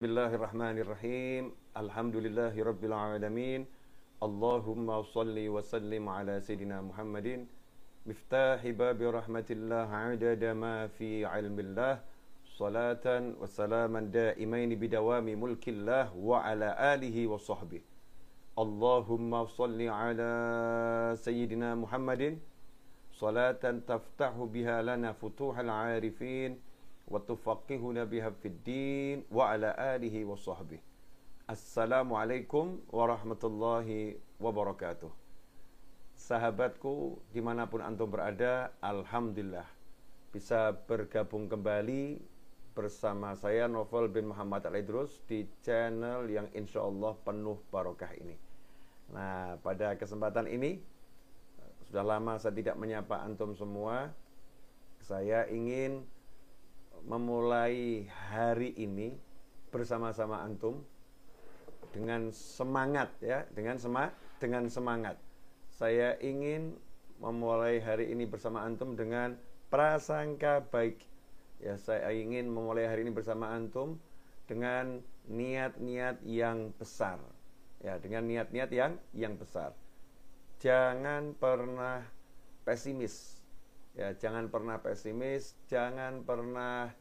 Bismillahirrahmanirrahim. Alhamdulillahirabbil alamin. Allahumma salli wa sallim ala sayidina Muhammadin miftahi babi rahmatillah adada ma fi ilmillah salatan wa salaman daimaini bidawami mulkillah wa ala alihi wa sahbihi. Allahumma salli ala sayyidina Muhammadin salatan taftahu biha lana futuhal وتفقهنا بها في الدين وعلى آله السلام عليكم ورحمة Assalamualaikum warahmatullahi. Sahabatku di mana pun antum berada, Alhamdulillah bisa bergabung kembali bersama saya Novel bin Muhammad Al Idrus di channel yang insya Allah penuh barokah ini. Nah, pada kesempatan ini sudah lama saya tidak menyapa antum semua. Saya ingin memulai hari ini bersama-sama antum dengan semangat ya, dengan sema dengan semangat. Saya ingin memulai hari ini bersama antum dengan prasangka baik. Ya, saya ingin memulai hari ini bersama antum dengan niat-niat yang besar. Ya, dengan niat-niat yang yang besar. Jangan pernah pesimis Ya, jangan pernah pesimis, jangan pernah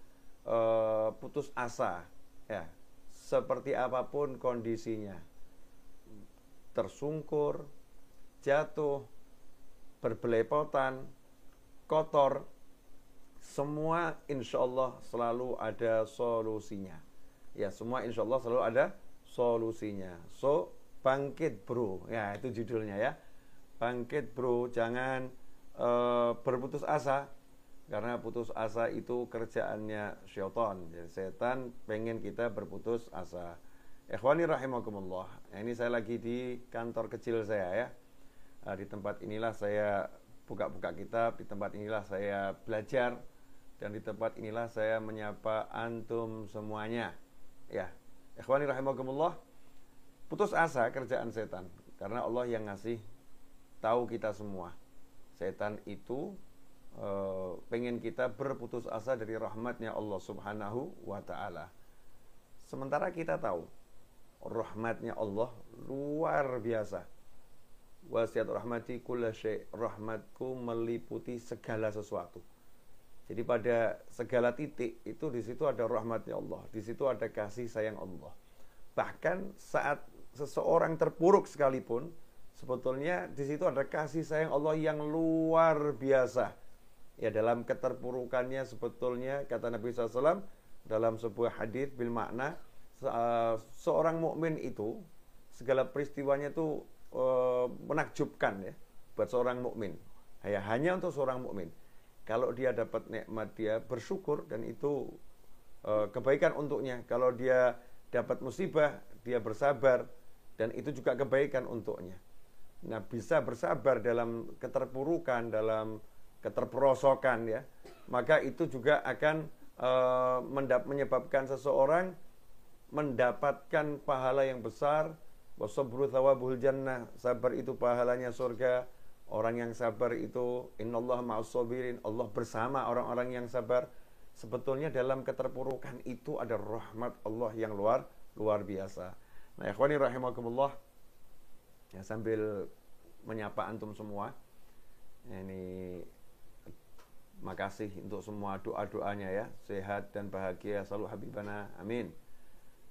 uh, putus asa. Ya, seperti apa pun kondisinya, tersungkur, jatuh, berbelepotan, kotor, semua insya Allah selalu ada solusinya. Ya, semua insya Allah selalu ada solusinya. So, bangkit bro. Ya, itu judulnya ya. Bangkit bro, jangan e, berputus asa karena putus asa itu kerjaannya syaitan. Jadi setan pengen kita berputus asa. Ikhwani rahimakumullah. Ini saya lagi di kantor kecil saya ya. Eh, di tempat inilah saya buka-buka kitab, di tempat inilah saya belajar dan di tempat inilah saya menyapa antum semuanya. Ya. Ikhwani rahimakumullah. Putus asa kerjaan setan karena Allah yang ngasih tahu kita semua setan itu e, pengen kita berputus asa dari rahmatnya Allah subhanahu wa ta'ala. Sementara kita tahu rahmatnya Allah luar biasa. Wasiat rahmati rahmatku meliputi segala sesuatu. Jadi pada segala titik itu di situ ada rahmatnya Allah di situ ada kasih sayang Allah. Bahkan saat seseorang terpuruk sekalipun sebetulnya di situ ada kasih sayang Allah yang luar biasa. Ya dalam keterpurukannya sebetulnya kata Nabi SAW dalam sebuah hadis bil makna eh, seorang mukmin itu segala peristiwanya itu uh, menakjubkan ya buat seorang mukmin. Ya hanya untuk seorang mukmin. Kalau dia dapat nikmat dia bersyukur dan itu uh, kebaikan untuknya. Kalau dia dapat musibah dia bersabar dan itu juga kebaikan untuknya. Nah, bisa bersabar dalam keterpurukan, dalam keterperosokan ya. Maka itu juga akan uh, menyebabkan seseorang mendapatkan pahala yang besar. Wasabru thawabul jannah. Sabar itu pahalanya surga. Orang yang sabar itu innallaha ma'as sabirin. Allah bersama orang-orang yang sabar. Sebetulnya dalam keterpurukan itu ada rahmat Allah yang luar luar biasa. Nah, ikhwani rahimakumullah ya sambil menyapa antum semua. Ini makasih untuk semua doa-doanya ya. Sehat dan bahagia selalu habibana. Amin.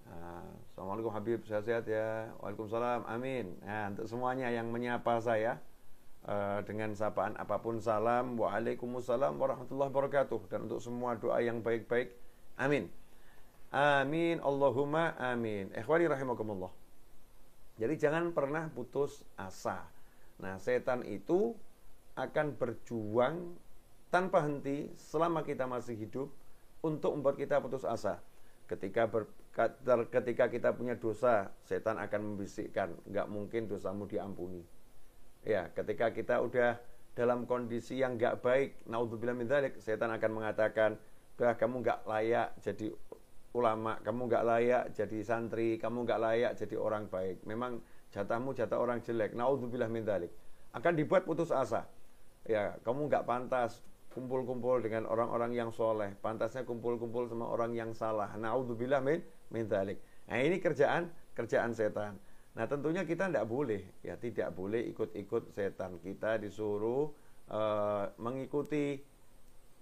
Uh, Assalamualaikum Habib. Sehat-sehat ya. Waalaikumsalam. Amin. Nah, untuk semuanya yang menyapa saya uh, dengan sapaan apa pun salam. Waalaikumsalam warahmatullahi wabarakatuh. Dan untuk semua doa yang baik-baik amin. Amin. Allahumma amin. Ikhwani rahimakumullah jadi jangan pernah putus asa. Nah, setan itu akan berjuang tanpa henti selama kita masih hidup untuk membuat kita putus asa. Ketika ber, ketika kita punya dosa, setan akan membisikkan, nggak mungkin dosamu diampuni. Ya, ketika kita udah dalam kondisi yang nggak baik, naudzubillah min dzalik, setan akan mengatakan, bah kamu nggak layak jadi ulama, kamu nggak layak jadi santri, kamu nggak layak jadi orang baik. Memang jatahmu jatah orang jelek. Naudzubillah min dzalik. Akan dibuat putus asa. Ya, kamu nggak pantas kumpul-kumpul dengan orang-orang yang soleh. Pantasnya kumpul-kumpul sama orang yang salah. Naudzubillah min min dzalik. Nah, ini kerjaan kerjaan setan. Nah, tentunya kita tidak boleh ya tidak boleh ikut-ikut setan. Kita disuruh uh, mengikuti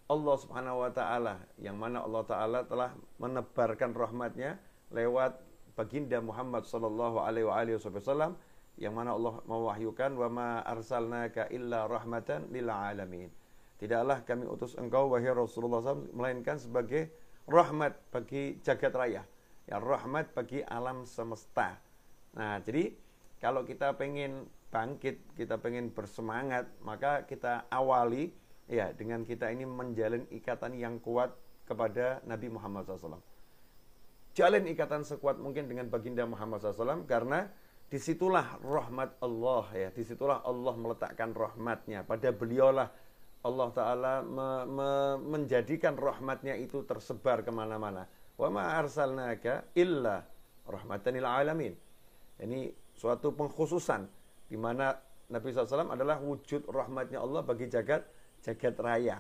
Allah Subhanahu wa taala yang mana Allah taala telah menebarkan rahmatnya lewat baginda Muhammad sallallahu alaihi wasallam yang mana Allah mewahyukan wa ma arsalnaka illa rahmatan lil alamin. Tidaklah kami utus engkau wahai Rasulullah SAW melainkan sebagai rahmat bagi jagat raya. Ya rahmat bagi alam semesta. Nah, jadi kalau kita pengen bangkit, kita pengen bersemangat, maka kita awali ya dengan kita ini menjalin ikatan yang kuat kepada Nabi Muhammad SAW. Jalin ikatan sekuat mungkin dengan baginda Muhammad SAW karena di situlah rahmat Allah ya, di situlah Allah meletakkan rahmatnya pada beliaulah Allah Ta'ala me, me, menjadikan rahmatnya itu tersebar ke mana-mana. Wa ma arsalnaka illa rahmatan alamin. Ini suatu pengkhususan di mana Nabi SAW adalah wujud rahmatnya Allah bagi jagat jagat raya.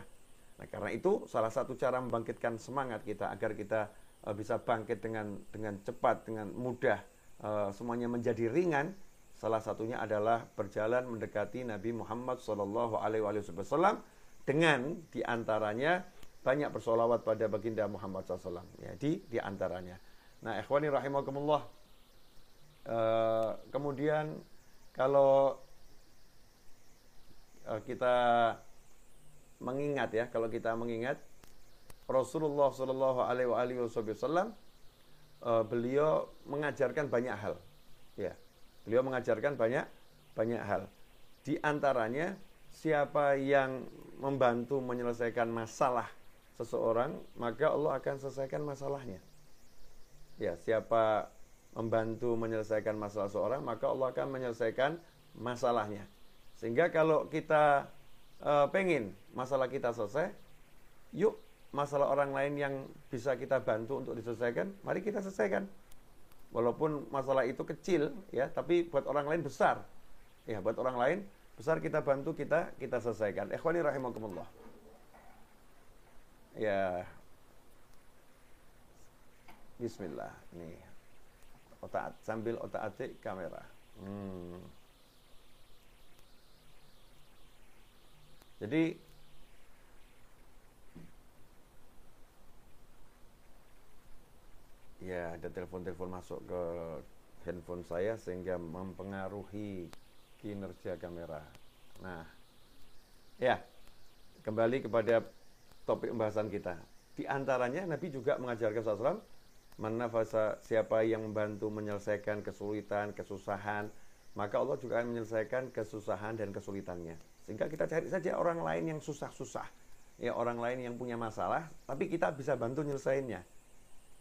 Nah, karena itu salah satu cara membangkitkan semangat kita agar kita uh, bisa bangkit dengan dengan cepat, dengan mudah, uh, semuanya menjadi ringan. Salah satunya adalah berjalan mendekati Nabi Muhammad SAW dengan di antaranya banyak bersolawat pada baginda Muhammad SAW. Ya, di di antaranya. Nah, ikhwani rahimakumullah. Uh, kemudian kalau uh, kita mengingat ya, kalau kita mengingat Rasulullah Shallallahu Alaihi Wasallam uh, beliau mengajarkan banyak hal. Ya, beliau mengajarkan banyak banyak hal. Di antaranya siapa yang membantu menyelesaikan masalah seseorang, maka Allah akan selesaikan masalahnya. Ya, siapa membantu menyelesaikan masalah seseorang, maka Allah akan menyelesaikan masalahnya. Sehingga kalau kita e, pengen masalah kita selesai, yuk masalah orang lain yang bisa kita bantu untuk diselesaikan, mari kita selesaikan. Walaupun masalah itu kecil, ya, tapi buat orang lain besar. Ya, buat orang lain besar kita bantu kita kita selesaikan. Ikhwani rahimakumullah. Ya. Bismillah. Nih. Otak sambil otak atik kamera. Hmm. Jadi ya ada telepon-telepon masuk ke handphone saya sehingga mempengaruhi kinerja kamera. Nah, ya, kembali kepada topik pembahasan kita. Di antaranya Nabi juga mengajarkan SAW, mana fasa siapa yang membantu menyelesaikan kesulitan, kesusahan, maka Allah juga akan menyelesaikan kesusahan dan kesulitannya. Sehingga kita cari saja orang lain yang susah-susah, ya orang lain yang punya masalah, tapi kita bisa bantu nyelesainnya.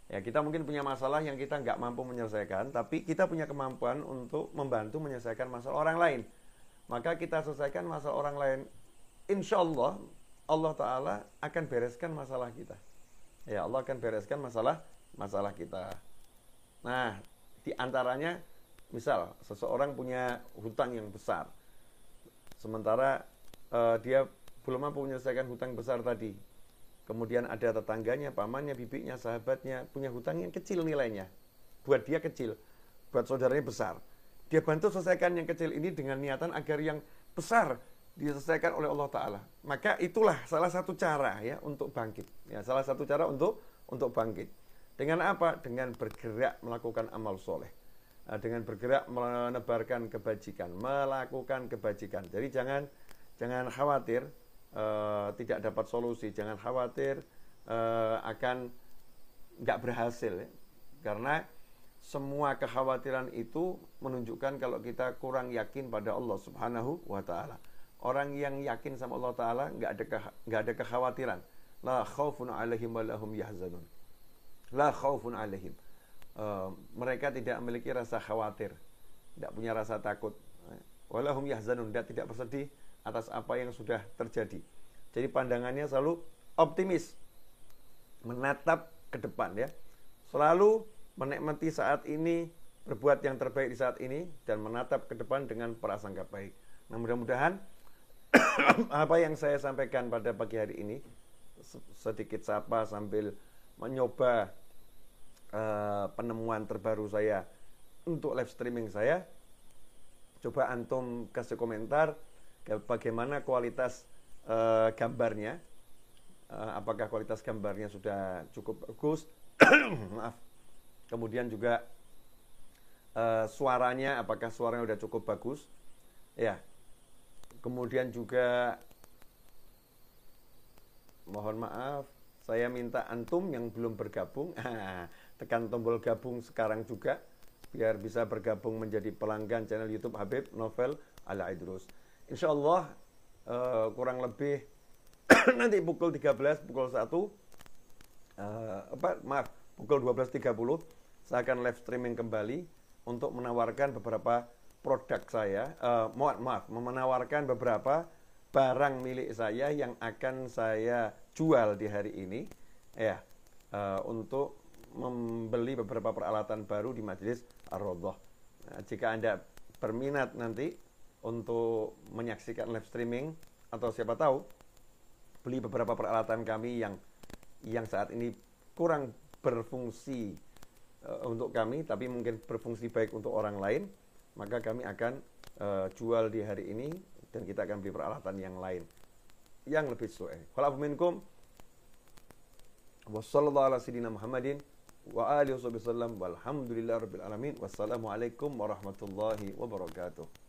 Ya, kita mungkin punya masalah yang kita nggak mampu menyelesaikan, tapi kita punya kemampuan untuk membantu menyelesaikan masalah orang lain. Maka kita selesaikan masalah orang lain. Insya Allah, Allah Ta'ala akan bereskan masalah kita. Ya, Allah akan bereskan masalah masalah kita. Nah, di antaranya, misal seseorang punya hutang yang besar, sementara uh, dia belum mampu menyelesaikan hutang besar tadi, Kemudian ada tetangganya, pamannya, bibinya, sahabatnya punya hutang yang kecil nilainya. Buat dia kecil, buat saudaranya besar. Dia bantu selesaikan yang kecil ini dengan niatan agar yang besar diselesaikan oleh Allah Taala. Maka itulah salah satu cara ya untuk bangkit. Ya, salah satu cara untuk untuk bangkit. Dengan apa? Dengan bergerak melakukan amal soleh. Nah, dengan bergerak menebarkan kebajikan, melakukan kebajikan. Jadi jangan jangan khawatir uh, tidak dapat solusi, jangan khawatir uh, akan nggak berhasil, ya. karena semua kekhawatiran itu menunjukkan kalau kita kurang yakin pada Allah Subhanahu wa taala. Orang yang yakin sama Allah taala nggak ada nggak ada kekhawatiran. La khaufun alaihim wa lahum yahzanun. La khaufun alaihim. Uh, mereka tidak memiliki rasa khawatir, tidak punya rasa takut. Walahum yahzanun, tidak bersedih, atas apa yang sudah terjadi. Jadi pandangannya selalu optimis, menatap ke depan ya. Selalu menikmati saat ini, berbuat yang terbaik di saat ini dan menatap ke depan dengan prasangka baik. Nah, mudah-mudahan apa yang saya sampaikan pada pagi hari ini sedikit sapa sambil mencoba uh, penemuan terbaru saya untuk live streaming saya. Coba antum kasih komentar bagaimana kualitas uh, gambarnya. Uh, apakah kualitas gambarnya sudah cukup bagus? Maaf. Kemudian juga uh, suaranya, apakah suaranya sudah cukup bagus? Ya. Kemudian juga mohon maaf saya minta antum yang belum bergabung, tekan tombol gabung sekarang juga biar bisa bergabung menjadi pelanggan channel YouTube Habib Novel Ala Idrus. Insya Allah uh, kurang lebih nanti pukul 13, pukul 1, uh, eh, apa, maaf, pukul 12.30 saya akan live streaming kembali untuk menawarkan beberapa produk saya, uh, maaf, maaf, menawarkan beberapa barang milik saya yang akan saya jual di hari ini ya uh, untuk membeli beberapa peralatan baru di majelis Ar-Rodoh. Nah, jika Anda berminat nanti untuk menyaksikan live streaming atau siapa tahu beli beberapa peralatan kami yang yang saat ini kurang berfungsi uh, untuk kami tapi mungkin berfungsi baik untuk orang lain, maka kami akan uh, jual di hari ini dan kita akan beli peralatan yang lain yang lebih sesuai. Wassalamualaikum ala Muhammadin wa alihi wasallam walhamdulillahi rabbil alamin. Wassalamualaikum warahmatullahi wabarakatuh.